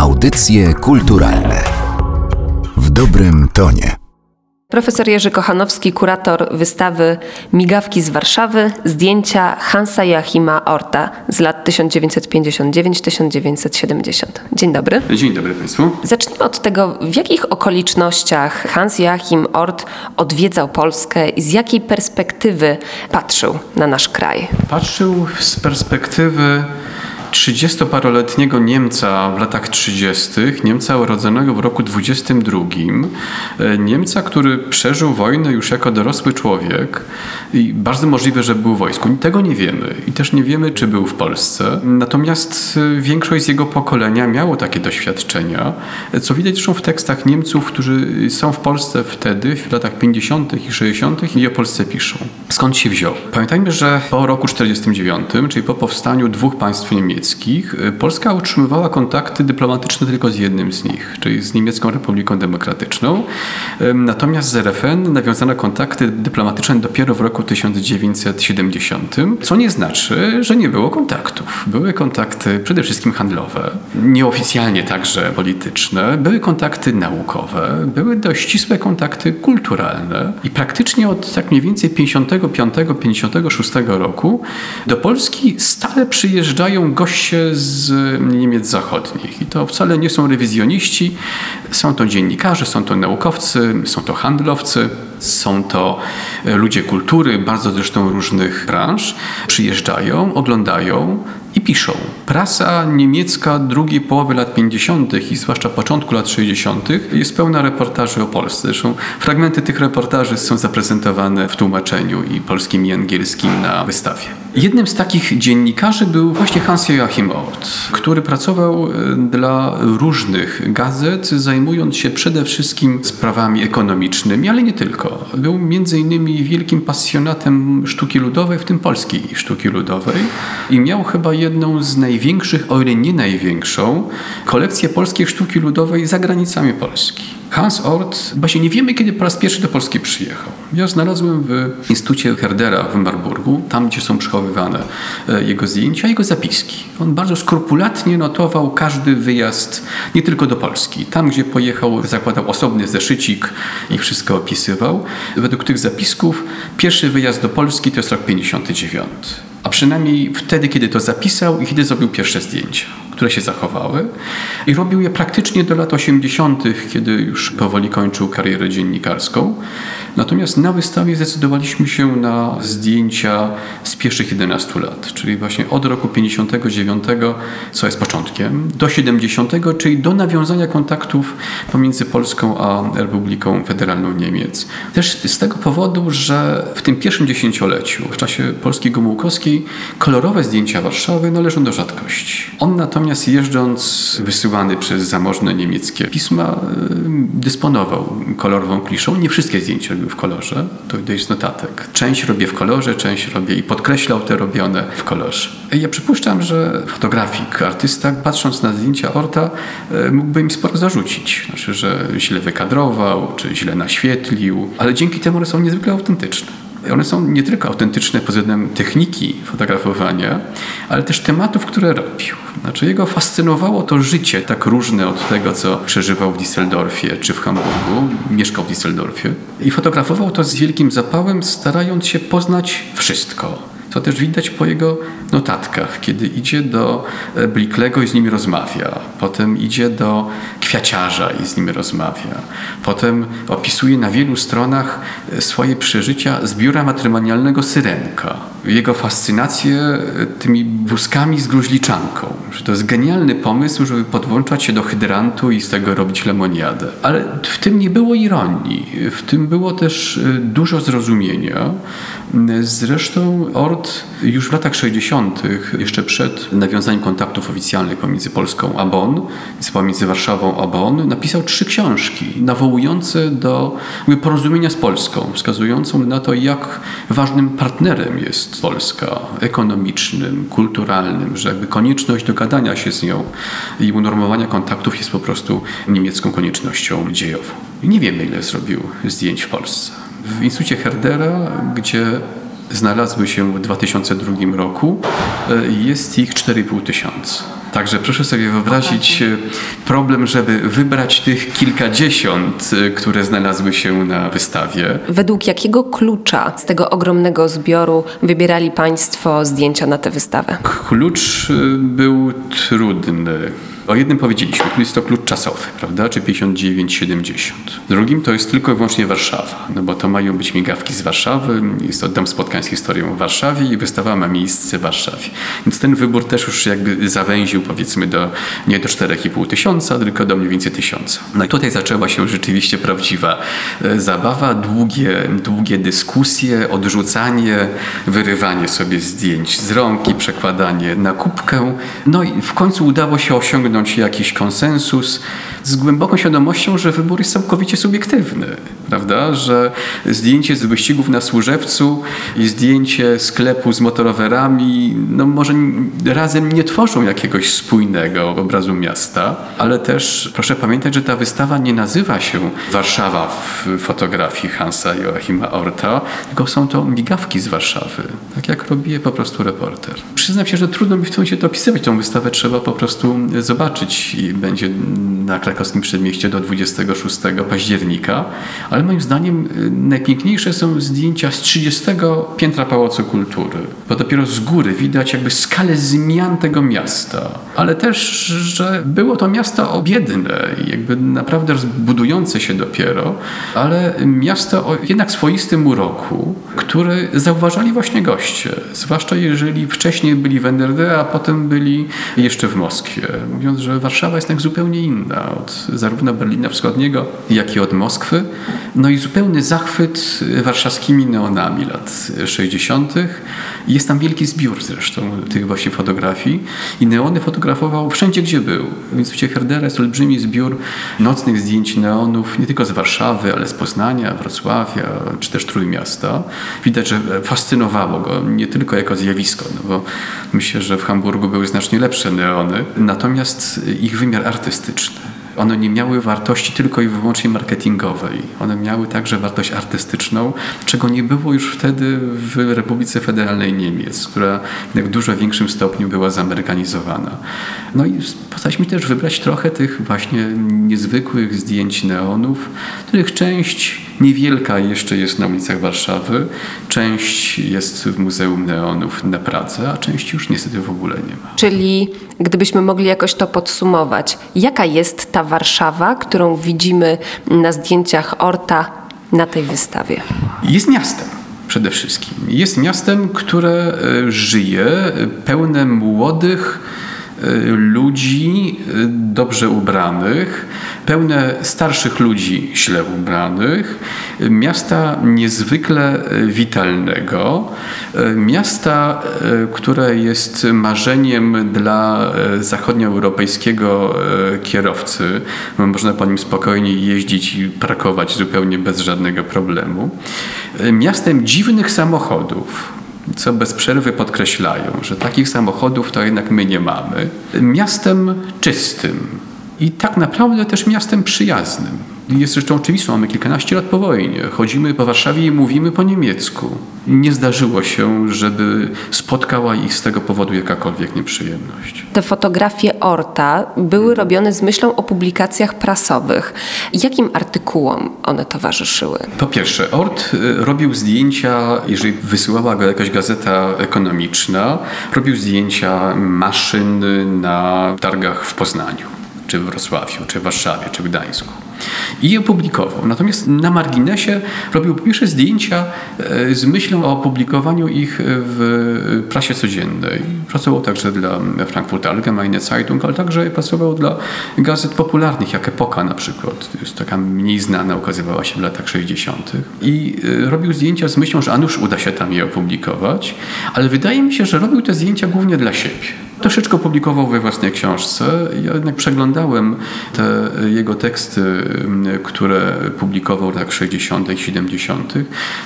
Audycje kulturalne w dobrym tonie. Profesor Jerzy Kochanowski, kurator wystawy Migawki z Warszawy, zdjęcia Hansa Joachima Orta z lat 1959-1970. Dzień dobry. Dzień dobry Państwu. Zacznijmy od tego, w jakich okolicznościach Hans Joachim Ort odwiedzał Polskę i z jakiej perspektywy patrzył na nasz kraj? Patrzył z perspektywy 30-paroletniego Niemca w latach 30., Niemca urodzonego w roku 22, e, Niemca, który przeżył wojnę już jako dorosły człowiek i bardzo możliwe, że był w wojsku. Tego nie wiemy i też nie wiemy, czy był w Polsce. Natomiast e, większość z jego pokolenia miało takie doświadczenia, e, co widać zresztą w tekstach Niemców, którzy są w Polsce wtedy, w latach 50. i 60. i o Polsce piszą. Skąd się wziął? Pamiętajmy, że po roku 49, czyli po powstaniu dwóch państw niemieckich, y, Polska utrzymywała kontakty dyplomatyczne tylko z jednym z nich, czyli z Niemiecką Republiką Demokratyczną. Natomiast z RFN nawiązano kontakty dyplomatyczne dopiero w roku 1970, co nie znaczy, że nie było kontaktów. Były kontakty przede wszystkim handlowe, nieoficjalnie także polityczne, były kontakty naukowe, były dość ścisłe kontakty kulturalne i praktycznie od tak mniej więcej 55-56 roku do Polski stale przyjeżdżają goście goście z Niemiec zachodnich. I to wcale nie są rewizjoniści, są to dziennikarze, są to naukowcy, są to handlowcy, są to ludzie kultury, bardzo zresztą różnych branż. Przyjeżdżają, oglądają, i piszą. Prasa niemiecka drugiej połowy lat 50. i zwłaszcza początku lat 60. jest pełna reportaży o Polsce. Zresztą fragmenty tych reportaży są zaprezentowane w tłumaczeniu i polskim i angielskim na wystawie. Jednym z takich dziennikarzy był właśnie Hans Joachim Ort, który pracował e, dla różnych gazet, zajmując się przede wszystkim sprawami ekonomicznymi, ale nie tylko. Był między innymi wielkim pasjonatem sztuki ludowej, w tym polskiej sztuki ludowej i miał chyba jedną z największych, o ile nie największą, kolekcję polskiej sztuki ludowej za granicami Polski. Hans Ort, właśnie nie wiemy, kiedy po raz pierwszy do Polski przyjechał. Ja znalazłem w Instytucie Herdera w Marburgu, tam gdzie są przechowywane e, jego zdjęcia, jego zapiski. On bardzo skrupulatnie notował każdy wyjazd, nie tylko do Polski. Tam, gdzie pojechał, zakładał osobny zeszycik i wszystko opisywał. Według tych zapisków pierwszy wyjazd do Polski to jest rok 59 a przynajmniej wtedy, kiedy to zapisał i kiedy zrobił pierwsze zdjęcia, które się zachowały. I robił je praktycznie do lat 80., kiedy już powoli kończył karierę dziennikarską. Natomiast na wystawie zdecydowaliśmy się na zdjęcia z pierwszych 11 lat, czyli właśnie od roku 59, co jest początkiem, do 70, czyli do nawiązania kontaktów pomiędzy Polską a Republiką Federalną Niemiec. Też z tego powodu, że w tym pierwszym dziesięcioleciu, w czasie Polski Gomułkowskiej, kolorowe zdjęcia Warszawy należą do rzadkości. On natomiast jeżdżąc, wysyłany przez zamożne niemieckie pisma, dysponował kolorową kliszą. Nie wszystkie zdjęcia w kolorze, to widać z notatek. Część robię w kolorze, część robię i podkreślał te robione w kolorze. Ja przypuszczam, że fotografik, artysta, patrząc na zdjęcia Orta, e, mógłby im sporo zarzucić. Znaczy, że źle wykadrował, czy źle naświetlił, ale dzięki temu one są niezwykle autentyczne. One są nie tylko autentyczne pod względem techniki fotografowania, ale też tematów, które robił. Znaczy jego fascynowało to życie tak różne od tego, co przeżywał w Düsseldorfie czy w Hamburgu. Mieszkał w Düsseldorfie. I fotografował to z wielkim zapałem, starając się poznać wszystko co też widać po jego notatkach, kiedy idzie do e, Bliklego i z nimi rozmawia, potem idzie do kwiaciarza i z nimi rozmawia, potem opisuje na wielu stronach e, swoje przeżycia z biura matrymonialnego Syrenka, jego fascynację e, tymi wózkami z gruźliczanką, że to jest genialny pomysł, żeby podłączać się do hydrantu i z tego robić lemoniadę. Ale w tym nie było ironii, w tym było też dużo zrozumienia. Zresztą Ord już w latach 60., jeszcze przed nawiązaniem kontaktów oficjalnych pomiędzy Polską a Bonn, pomiędzy Warszawą a Bonn, napisał trzy książki nawołujące do porozumienia z Polską, wskazującą na to, jak ważnym partnerem jest Polska, ekonomicznym, kulturalnym, że jakby konieczność dogadania się z nią i unormowania kontaktów jest po prostu niemiecką koniecznością dziejową. nie wiemy, ile zrobił zdjęć w Polsce. W Instytucie Herdera, gdzie znalazły się w 2002 roku. E, jest ich 4,5 tysiąca. Także proszę sobie wyobrazić e, problem, żeby wybrać tych kilkadziesiąt, e, które znalazły się na wystawie. Według jakiego klucza z tego ogromnego zbioru wybierali Państwo zdjęcia na tę wystawę? Klucz y, był trudny. O jednym powiedzieliśmy, jest to klucz czasowy, prawda, czy 59-70. Drugim to jest tylko i wyłącznie Warszawa, no bo to mają być migawki z Warszawy, jest dom spotkań z historią w Warszawie i wystawa ma miejsce w Warszawie. Więc ten wybór też już jakby zawęził powiedzmy do, nie do 4,5 tysiąca, tylko do mniej więcej tysiąca. No i tutaj zaczęła się rzeczywiście prawdziwa e, zabawa, długie, długie dyskusje, odrzucanie, wyrywanie sobie zdjęć z rąk i przekładanie na kubkę. No i w końcu udało się osiągnąć jakiś konsensus z głęboką świadomością, że wybór jest całkowicie subiektywny, prawda? Że zdjęcie z wyścigów na Służewcu i zdjęcie sklepu z motorowerami, no może razem nie tworzą jakiegoś spójnego obrazu miasta, ale też proszę pamiętać, że ta wystawa nie nazywa się Warszawa w fotografii Hansa Joachima Orta, tylko są to migawki z Warszawy, tak jak robi po prostu reporter. Przyznam się, że trudno mi w tym momencie to opisywać, tą wystawę trzeba po prostu zobaczyć i będzie na krakowskim przedmieście do 26 października, ale moim zdaniem y, najpiękniejsze są zdjęcia z 30 piętra Pałacu Kultury, bo dopiero z góry widać jakby skalę zmian tego miasta, ale też, że było to miasto biedne jakby naprawdę budujące się dopiero, ale miasto o jednak swoistym uroku, który zauważali właśnie goście, zwłaszcza jeżeli wcześniej byli w NRD, a potem byli jeszcze w Moskwie, mówiąc, że Warszawa jest tak zupełnie inna od zarówno Berlina Wschodniego, jak i od Moskwy. No i zupełny zachwyt warszawskimi neonami lat 60. Jest tam wielki zbiór zresztą tych właśnie fotografii i neony fotografował wszędzie, gdzie był. Więc w Herdera jest olbrzymi zbiór nocnych zdjęć neonów, nie tylko z Warszawy, ale z Poznania, Wrocławia, czy też Trójmiasta. Widać, że fascynowało go nie tylko jako zjawisko, no bo myślę, że w Hamburgu były znacznie lepsze neony, natomiast ich wymiar artystyczny one nie miały wartości tylko i wyłącznie marketingowej. One miały także wartość artystyczną, czego nie było już wtedy w Republice Federalnej Niemiec, która w dużo większym stopniu była zamerykanizowana. No i postaliśmy też wybrać trochę tych właśnie niezwykłych zdjęć neonów, których część niewielka jeszcze jest na ulicach Warszawy, część jest w Muzeum Neonów na Pradze, a część już niestety w ogóle nie ma. Czyli gdybyśmy mogli jakoś to podsumować, jaka jest ta Warszawa, którą widzimy na zdjęciach Orta na tej wystawie? Jest miastem przede wszystkim. Jest miastem, które e, żyje, pełne młodych, ludzi y, dobrze ubranych, pełne starszych ludzi źle ubranych, miasta niezwykle witalnego, y, miasta, które jest marzeniem dla zachodnioeuropejskiego kierowcy. Można po nim spokojnie jeździć i parkować zupełnie bez żadnego problemu. Miastem dziwnych samochodów co bez przerwy podkreślają, że takich samochodów to jednak my nie mamy. Miastem czystym i tak naprawdę też miastem przyjaznym. Jest rzeczą oczywistą, mamy kilkanaście lat po wojnie. Chodzimy po Warszawie i mówimy po niemiecku. Nie zdarzyło się, żeby spotkała ich z tego powodu jakakolwiek nieprzyjemność. Te fotografie Orta były robione z myślą o publikacjach prasowych. Jakim artykułom one towarzyszyły? Po pierwsze, Ort y, robił zdjęcia, jeżeli wysyłała go jakaś gazeta ekonomiczna, robił zdjęcia maszyn na targach w Poznaniu, czy w Wrocławiu, czy w Warszawie, czy w Gdańsku i je opublikował. Natomiast na marginesie robił pierwsze zdjęcia e, z myślą o opublikowaniu ich w prasie codziennej. Pracował także dla Frankfurter Allgemeine Zeitung, ale także pracował dla gazet popularnych, jak Epoka na przykład. To jest taka mniej znana, ukazywała się w latach 60. I e, robił zdjęcia z myślą, że a nuż uda się tam je opublikować, ale wydaje mi się, że robił te zdjęcia głównie dla siebie. Troszeczkę publikował we własnej książce. Ja jednak przeglądałem te jego teksty, które publikował w latach 60., 70.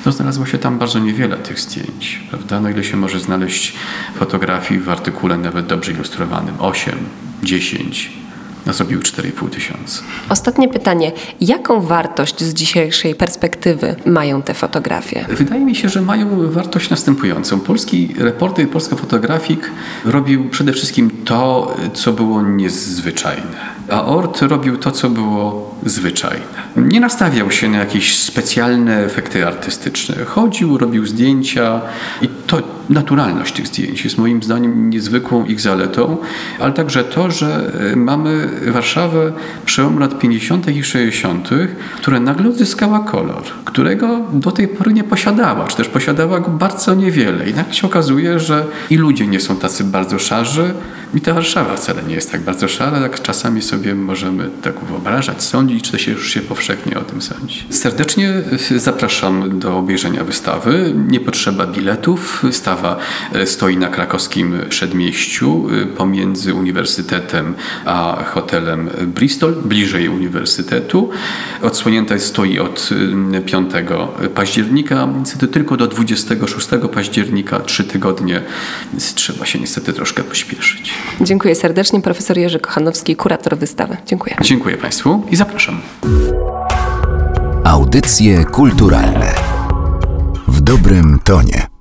No znalazło się tam bardzo niewiele tych zdjęć, prawda? No ile się może znaleźć fotografii w artykule nawet dobrze ilustrowanym? 8, 10, a zrobiły 4,5 tysiąca. Ostatnie pytanie. Jaką wartość z dzisiejszej perspektywy mają te fotografie? Wydaje mi się, że mają wartość następującą. Polski reporter, polski fotografik robił przede wszystkim to, co było niezwyczajne, a Ort robił to, co było zwyczajne. Nie nastawiał się na jakieś specjalne efekty artystyczne. Chodził, robił zdjęcia i to naturalność tych zdjęć jest moim zdaniem niezwykłą ich zaletą, ale także to, że mamy Warszawę przełomu lat 50. i 60., która nagle odzyskała kolor, którego do tej pory nie posiadała, czy też posiadała go bardzo niewiele. I nagle się okazuje, że i ludzie nie są tacy bardzo szarzy, i ta Warszawa wcale nie jest tak bardzo szara, jak czasami sobie możemy tak wyobrażać, sądzić, czy to się już się powszechnie o tym sądzi. Serdecznie zapraszam do obejrzenia wystawy. Nie potrzeba biletów. Wystawa stoi na krakowskim przedmieściu pomiędzy Uniwersytetem a hotelem Bristol, bliżej Uniwersytetu. Odsłonięta stoi od 5 października, niestety tylko do 26 października, trzy tygodnie, więc trzeba się niestety troszkę pośpieszyć. Dziękuję serdecznie. Profesor Jerzy Kochanowski, kurator wystawy. Dziękuję. Dziękuję Państwu i zapraszam. Audycje kulturalne w dobrym tonie.